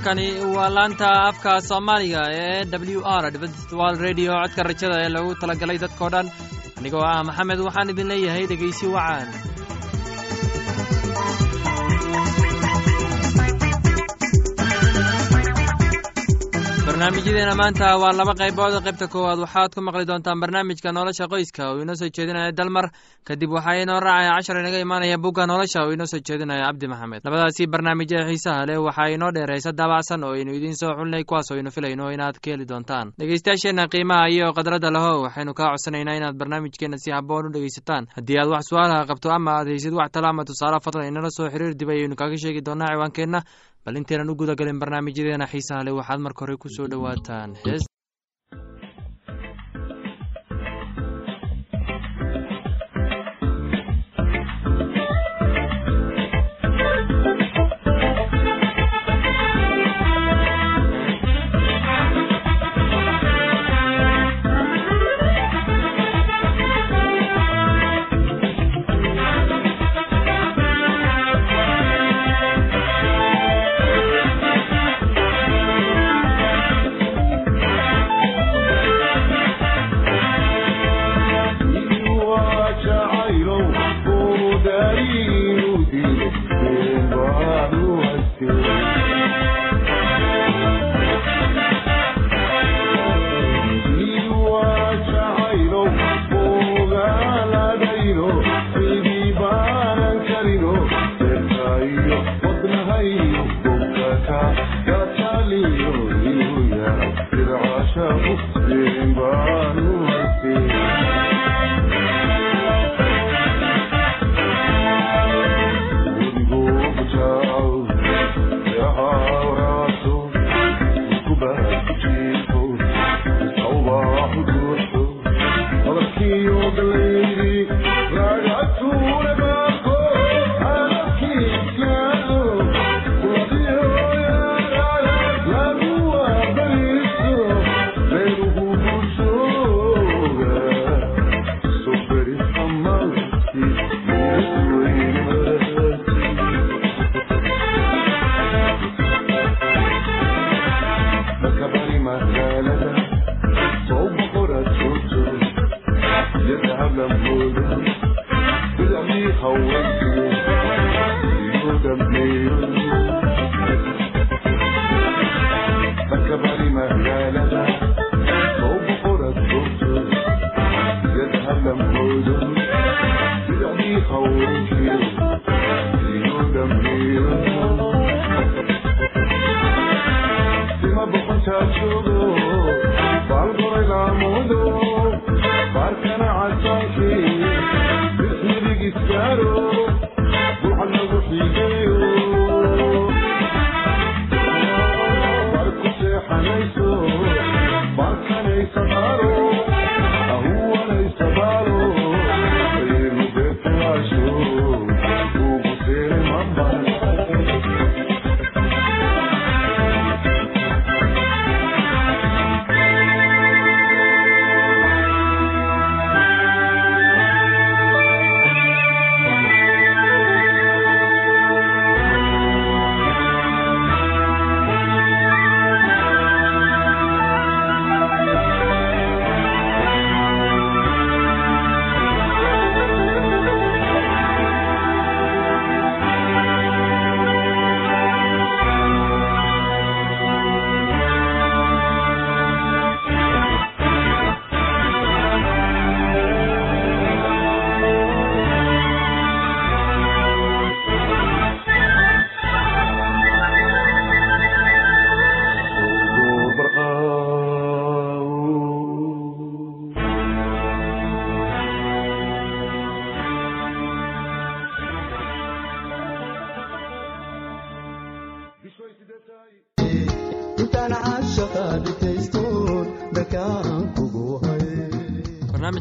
halkani waa laanta afka soomaaliga ee w r radio. Codka rajada ee lagu talagalay dadkao dhan. Anigoo ah maxamed waxaan idin leeyahay dhegaysi wacaan barnaamijyadeena maanta waa laba qaybood. Qaybta koowaad waxaad ku maqli doontaan barnaamijka nolosha qoyska. Oo inoo soo jeedinaya dalmar. Kadib waxaa inoo raacaya cashar inaga imaanaya bugga nolosha. Oo inoo soo jeedinaya cabdi maxamed. Labadaasi barnaamij ee xiisaha leh waxaa inoo dheer heese daabacsan oo aynu idiin soo xulinay kuwaas aynu filayno inaad ka heli doontaan. Dhegeystayaasheenna qiimaha iyo khadradda laho waxaynu kaa codsanaynaa inaad barnaamijkeenna si haboon u dhegeysataan haddii aad wax su'aalaha qabto ama aad haysid wax talo ama tusaale fadlan inala soo xiriir dib ayaynu kaaga sheegi doonaa ciwaankeenna bal intaynan u guda galin barnaamijyadeena xiisaha leh waxaad marka hore ku soo dhowaataan hees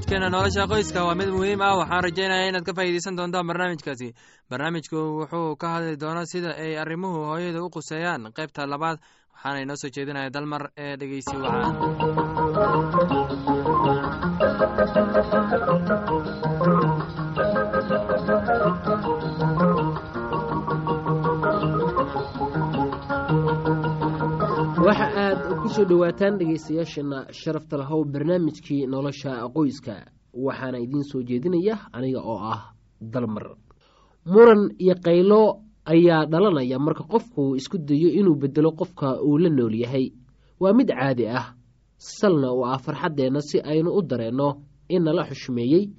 barnaamijkeena nolosha qoyska waa mid muhiim ah. Waxaan rajaynaya inaad ka faa'iideysan doontaan barnaamijkaasi. Barnaamijku wuxuu ka hadli doonaa sida ay arrimuhu hooyada u quseeyaan. Qaybta labaad waxaana inoo soo jeedinaya dalmar ee dhegeysi wacaan aad ku soo dhowaataan dhegaystayaashana sharafta lahow barnaamijkii nolosha qoyska. Waxaana idiin soo jeedinaya aniga oo ah dalmar. Muran iyo qaylo ayaa dhalanaya marka qofku isku dayo inuu bedelo qofka uu la nool yahay. Waa mid caadi ah. Salna u ah farxaddeenna si aynu u dareenno in nala xushmeeyey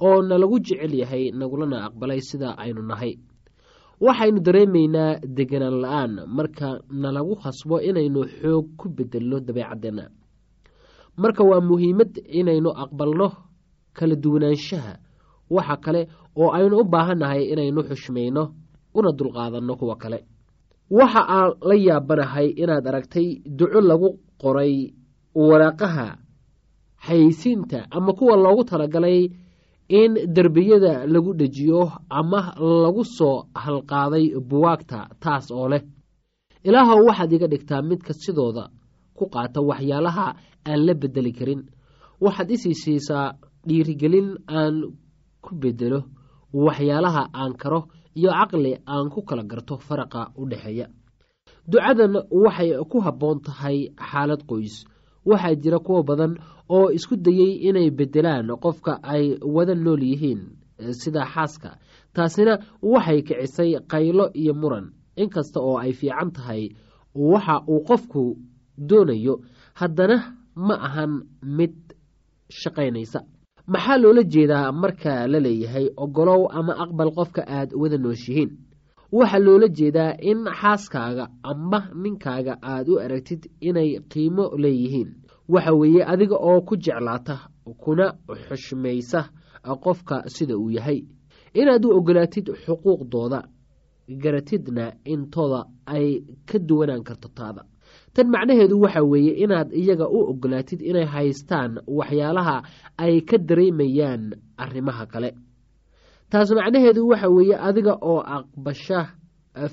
oo nalagu jecel yahay nagulana aqbalay sida aynu nahay waxaynu dareemaynaa deganaan la'aan marka nalagu khasbo inaynu xoog ku bedelno dabeecadeenna. Marka waa muhiimad inaynu aqbalno kala duwanaanshaha waxa kale oo aynu u baahannahay inaynu xushmayno una dulqaadanno kuwa kale. Waxa aan la yaabanahay inaad aragtay duco lagu qoray waraaqaha xayeysiinta ama kuwa loogu talagalay in derbiyada lagu dhejiyo ama lagu soo halqaaday buwaagta taas oo leh ilaahow waxaad iga dhigtaa midka sidooda ku qaata waxyaalaha aan la bedeli karin. Waxaad isii siisaa dhiirigelin aan ku bedelo waxyaalaha aan karo iyo caqli aan ku kala garto faraqa u dhexeeya. Ducadan waxay ku habboon tahay xaalad qoys waxaa jira kuwa badan oo isku dayey inay bedelaan qofka ay wada nool yihiin sida xaaska. Taasina waxay kicisay qaylo iyo muran. Inkasta oo ay fiican tahay waxa uu qofku doonayo haddana ma ahan mid shaqaynaysa. Maxaa loola jeedaa marka la leeyahay ogolow ama aqbal qofka aad wada nooshihiin waxaa loola jeedaa in xaaskaaga ama ninkaaga aad u aragtid inay qiimo leeyihiin. Waxa weeye adiga oo ku jeclaata kuna xushmaysa qofka sida uu yahay. Inaad u ogolaatid xuquuqdooda garatidna intooda ay ka duwanaan karto taada. Tan macnaheedu waxa weeye inaad iyaga u ogolaatid inay haystaan waxyaalaha ay ka dareemayaan arrimaha kale taas macnaheedu waxa weeye adiga oo aqbasha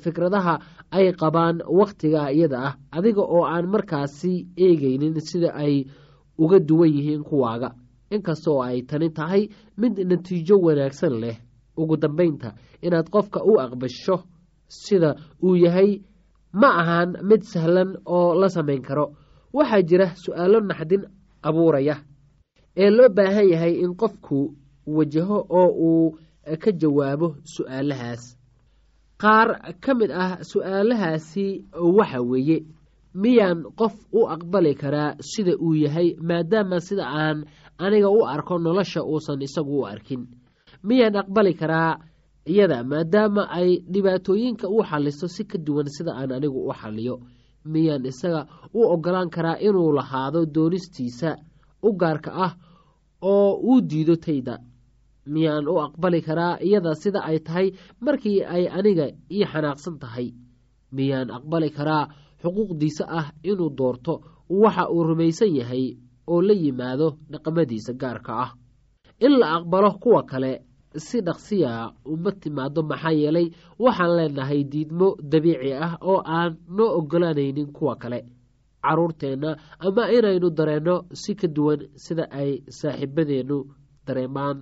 fikradaha ay qabaan wakhtiga iyada ah adiga oo aan markaasi eegaynin sida ay uga duwan yihiin kuwaaga. Inkasta oo ay tani tahay mid natiijo wanaagsan leh. Ugu dambeynta inaad qofka u aqbasho sida uu yahay ma ahan mid sahlan oo la samayn karo. Waxaa jira su'aalo naxdin abuuraya ee loo baahan yahay in qofku wajaho oo uu ka jawaabo su'aalahaas. Qaar ka mid ah su'aalahaasi waxa weeye miyaan qof u aqbali karaa sida uu yahay maadaama sida aan aniga u arko nolosha uusan isagu u arkin. Miyaan aqbali karaa iyada maadaama ay dhibaatooyinka u xaliso si ka duwan sida aan anigu u xaliyo miyaan isaga u ogolaan karaa inuu lahaado doonistiisa u gaarka ah oo uu diido tayda miyaan u aqbali karaa iyada sida ay tahay markii ay aniga ii xanaaqsan tahay. Miyaan aqbali karaa xuquuqdiisa ah inuu doorto waxa uu rumaysan yahay oo la yimaado dhaqamadiisa gaarka ah. In la aqbalo kuwa kale si dhaqsiya uma timaado maxaa yeelay waxaan leenahay diidmo dabiici ah oo aan noo ogolaanaynin kuwa kale. Caruurteenna ama inaynu dareenno si ka duwan sida ay saaxiibadeennu dareemaan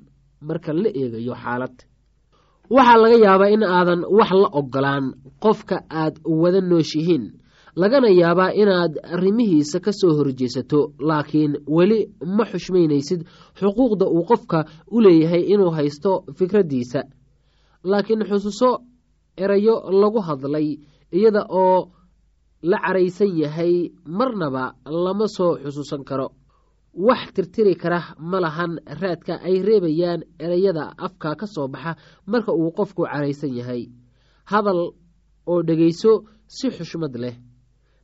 marka la eegayo xaalad. Waxaa laga yaabaa in aadan wax la ogolaan qofka aad wada nooshihiin lagana yaabaa inaad arrimihiisa ka soo horjeesato laakiin weli ma xushmaynaysid xuquuqda uu qofka u leeyahay inuu haysto fikraddiisa laakiin xusuuso erayo lagu hadlay iyada oo la caraysan yahay marnaba lama soo xusuusan karo wax tirtiri kara ma lahan raadka ay reebayaan ereyada afka ka soo baxa marka uu qofku caraysan yahay. Hadal oo dhegayso si xushmad leh.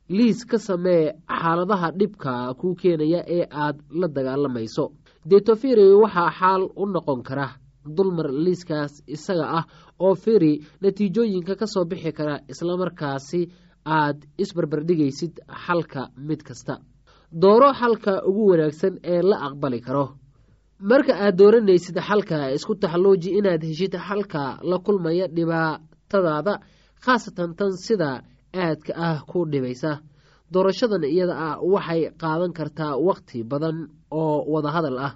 Liis ka samee xaaladaha dhibka kuu keenaya ee aad la dagaalamayso. Deeto firi waxaa xaal u noqon kara dulmar liiskaas isaga ah oo firi natiijooyinka ka soo bixi kara islamarkaasi aad isbarbardhigaysid xalka mid kasta dooro xalka ugu wanaagsan ee la aqbali karo. Marka aad dooranaysid xalka isku taxalluuji inaad heshid xalka la kulmaya dhibaatadaada khaasatan tan sida aadka ah ku dhibaysa. Doorashadan iyada ah waxay qaadan kartaa wakhti badan oo wadahadal ah.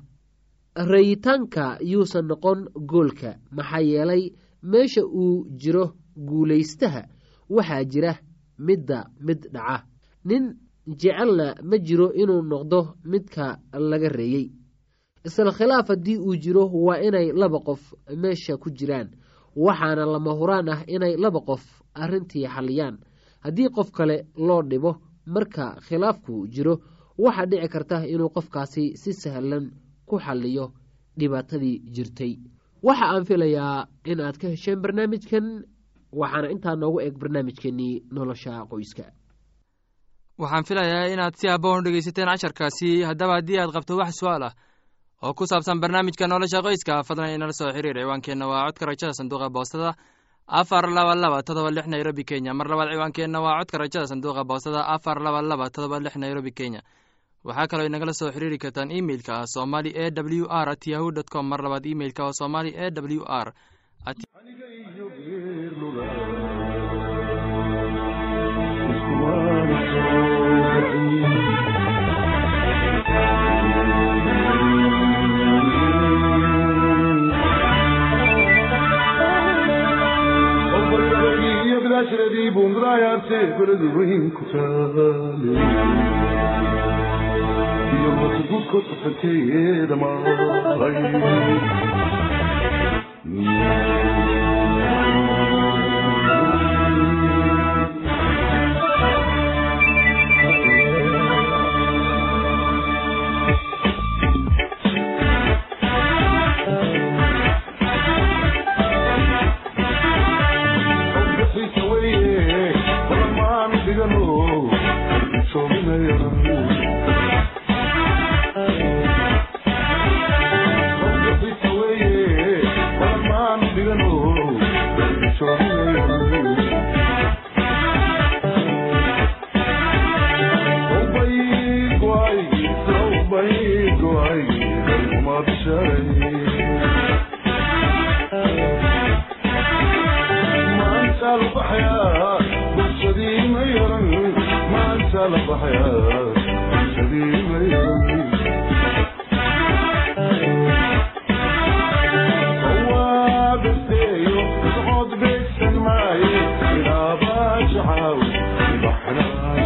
Rayitaanka yuusan noqon goolka maxaa yeelay meesha uu jiro guulaystaha waxaa jira midda mid dhaca. Nin jecelna ma jiro inuu noqdo midka laga reeyey isla khilaaf haddii uu jiro waa inay laba qof meesha ku jiraan waxaana lama huraan ah inay laba qof arrintii xalliyaan. Haddii qof kale loo dhibo marka khilaafku jiro waxaa dhici karta inuu qofkaasi si sahlan ku xalliyo dhibaatadii jirtay. Waxa aan filayaa in aad ka hesheen barnaamijkan waxaana intaa noogu eg barnaamijkeenii nolosha qoyska waxaan filayaa inaad si haboon u dhegeysateen casharkaasi haddaba haddii aad qabto wax su'aal ah oo ku saabsan barnaamijka nolosha qoyska fadlan inala soo xiriir. Ciwaankeenna waa codka rajada sanduuqa boostada afar laba laba todoba lix nairobi kenya. Mar labaad ciwaankeenna waa codka rajada sanduuqa boostada afar laba laba todoba lix nairobi kenya. Waxaa kaloo inagala soo xiriiri kartaan imeilka ah somali e w r at yahu dt com. Mar labaad imeilka oo somali e w r bundraayarte beledi weyn ku taale iyo wasugudko safanteeye dhamaaday man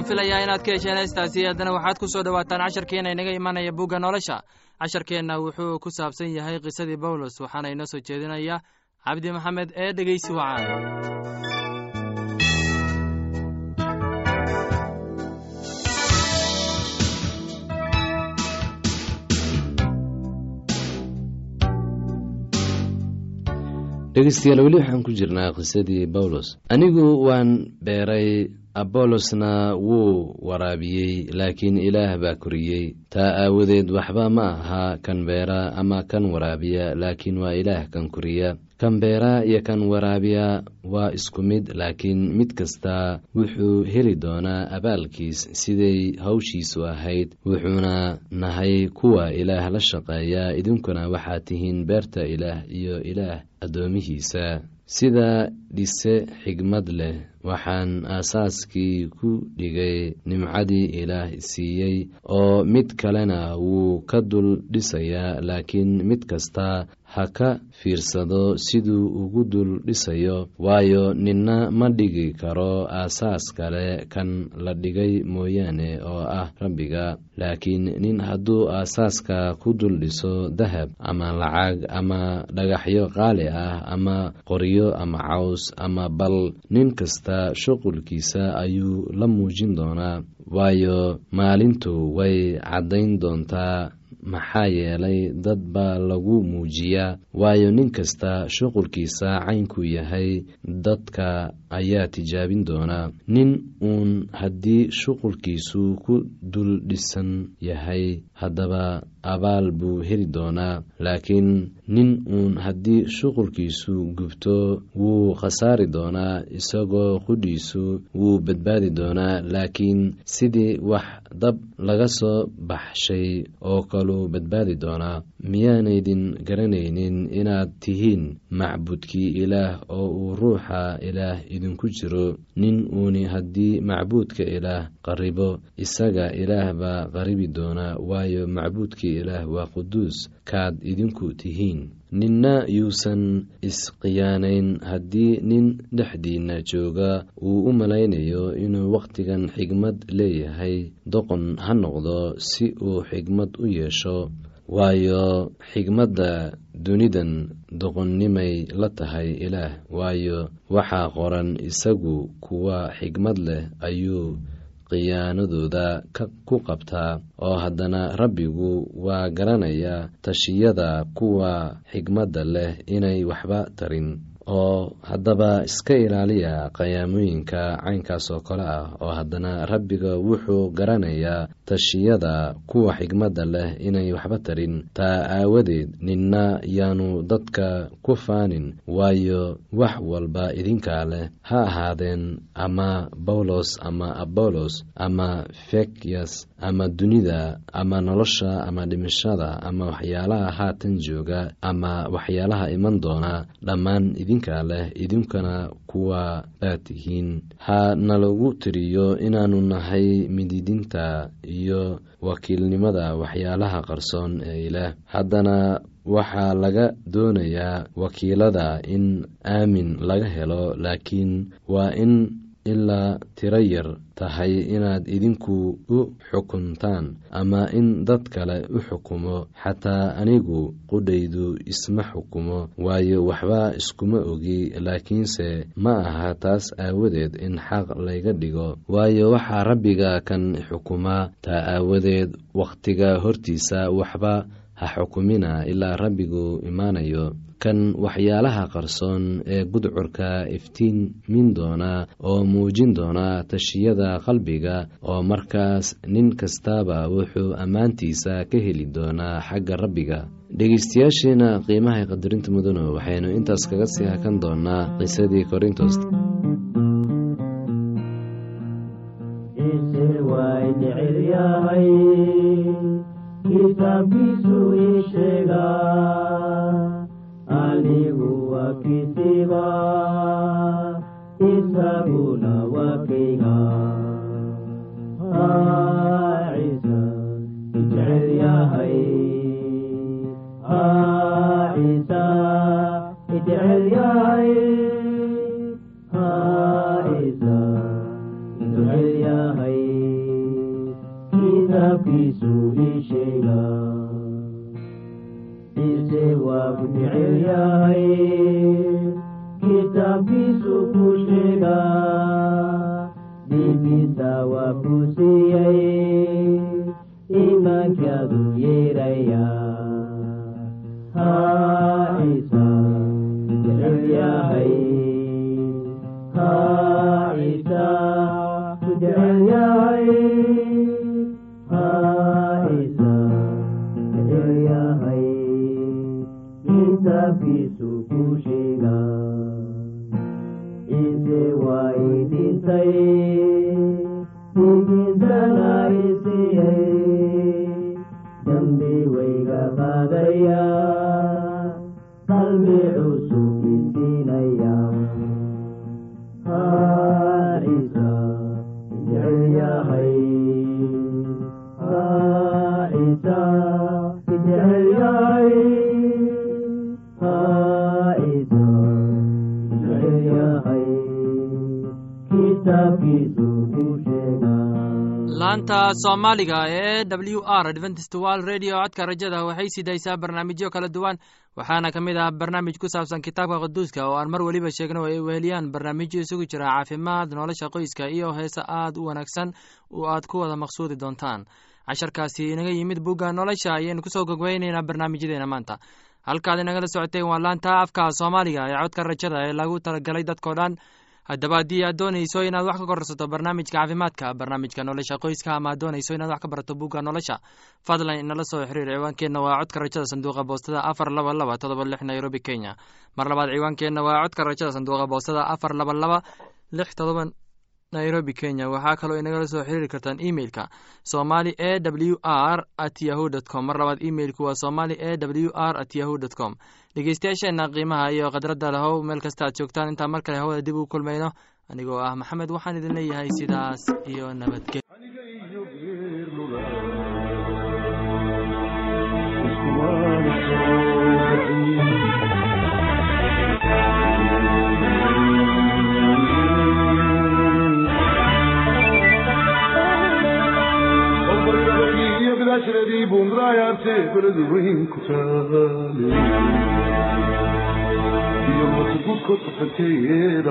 waxaan filayaa inaad ka hesheen heestaasi haddana waxaad ku soo dhowaataan casharkeenna inaga imanaya bugga nolosha. Casharkeenna wuxuu ku saabsan yahay qisadii bawlos waxaana inoo soo jeedinaya cabdi maxamed ee dhegeysi wacaan dhegeystayaal weli waxaan ku jirnaa qisadii bawlos anigu waan beeray abolosna wuu waraabiyey laakiin ilaah baa koriyey. Taa aawadeed waxba ma aha kan beera ama kan waraabiya laakiin waa ilaah kan koriya. Kan beera iyo kan waraabiya waa isku mid laakiin mid kasta wuxuu heli doonaa abaalkiis siday hawshiisu ahayd wuxuuna nahay kuwa ilaah la shaqeeya. Idinkuna waxaad tihiin beerta ilaah iyo ilaah addoomihiisa sida dhise xigmad leh waxaan aasaaskii ku dhigay nimcadii ilaah siiyey oo mid kalena wuu ka dul dhisayaa laakiin mid kasta ha ka fiirsado siduu ugu dul dhisayo waayo ninna ma dhigi karo aasaas kale kan la dhigay mooyaane oo ah rabbiga. Laakiin nin hadduu aasaaska ku dul dhiso dahab ama lacag ama dhagaxyo qaali ah ama qoryo ama caws ama bal nin kasta shuqulkiisa ayuu la muujin doonaa. Waayo maalintu way caddayn doontaa maxaa yeelay dad baa lagu muujiyaa. Waayo nin kasta shuqulkiisa caynkuu yahay dadka ayaa tijaabin doonaa nin uun haddii shuqulkiisu ku dul dhisan yahay haddaba abaal buu heli doonaa laakiin nin uun haddii shuqulkiisu gubto wuu khasaari doonaa isagoo qudhiisu wuu badbaadi doonaa laakiin sidii wax dab laga soo baxshay oo kaluu badbaadi doonaa miyaanaydin garanaynin inaad tihiin macbudkii ilaah oo uu ruuxa ilaah idinku jiro nin uuni haddii macbuudka ilaah qaribo isaga ilaah baa qaribi doonaa waayo macbuudkii ilaah waa quduus kaad idinku tihiin. Ninna yuusan isqiyaanayn haddii nin dhexdiinna jooga uu u malaynayo inuu wakhtigan xigmad leeyahay doqon ha noqdo si uu xigmad u yeesho. Waayo xigmadda dunidan doqonnimay la tahay ilaah. Waayo waxaa qoran isagu kuwa xigmad leh ayuu khiyaanadooda ku qabtaa oo haddana rabbigu waa garanayaa tashiyada kuwa xigmadda leh inay waxba tarin oo haddaba iska ilaaliya qayaamooyinka caynkaas oo kale ah oo haddana rabbiga wuxuu garanayaa tashiyada kuwa xigmadda leh inay waxba tarin. Taa aawadeed ninna yaanu dadka ku faanin waayo wax walba idinkaa leh. Ha ahaadeen ama bawlos ama abolos ama fekyas ama dunida ama nolosha ama dhimashada ama waxyaalaha haatan jooga ama waxyaalaha iman doona dhammaan idinkaa leh idinkana kuwa baad tihiin. Ha nalagu tiriyo inaanu nahay mididinta iyo wakiilnimada waxyaalaha qarsoon ee ilaah. Haddana waxaa laga doonayaa wakiilada in aamin laga helo laakiin waa in ilaa tiro yar tahay inaad idinku u xukuntaan ama in dad kale u xukumo xataa anigu qudhaydu isma xukumo waayo waxba iskuma ogi laakiinse ma aha taas aawadeed in xaq layga dhigo. Waayo waxaa rabbiga kan xukumaa taa aawadeed wakhtiga hortiisa waxba ha xukumina ilaa rabbigu imaanayo kan waxyaalaha qarsoon ee gudcurka iftiinmin doona oo muujin doona tashiyada qalbiga oo markaas nin kastaaba wuxuu ammaantiisa ka heli doonaa xagga rabbiga. Dhegeystayaasheena qiimaha qadarinta mudano waxaynu intaas kaga sii hakan doonaa qisadii korintos laanta soomaaliga ee w r adventist world radio. Codka rajada waxay sidaysaa barnaamijyo kala duwan waxaana ka mid ah barnaamij ku saabsan kitaabka quduuska oo aan mar weliba sheegno ay weheliyaan barnaamijyo isugu jira caafimaad nolosha qoyska iyo heese aad u wanaagsan oo aad ku wada maqsuudi doontaan. Casharkaasi inaga yimid bugga nolosha ayaynu ku soo gogweyneynaa barnaamijyadeena maanta. Halkaad inagala socoteen waa laanta afka soomaaliga ee codka rajada ee lagu talagalay dadkao dhan haddaba haddii aad doonayso inaad wax ka korsato barnaamijka caafimaadka barnaamijka nolosha qoyska ama aad doonayso inaad wax ka barato bugga nolosha fadlan inala soo xiriir ciwaankeenna waa codka rajada sanduuqa boostada afar laba laba todoba lix nairobi kenya. Mar labaad ciwaankeenna waa codka rajada sanduuqa boostada afar laba laba lix todoba nairobi kenya. Waxaa kaloo inagala soo xiriiri kartaan emeilka somali e w r at yahu dt com. Mar labaad emeilku waa somali e w r at yahu dt com dhegeystayaasheenna qiimaha iyo khadradda lahow meel kasta aad joogtaan. Intaa mar kale hawada dib ugu kulmayno. Anigoo ah maxamed waxaan idin leeyahay sidaas iyo nabadgel bidaashradii bundraayarte beladu weyn ku taale iyo masugudkood qafanteeyeeda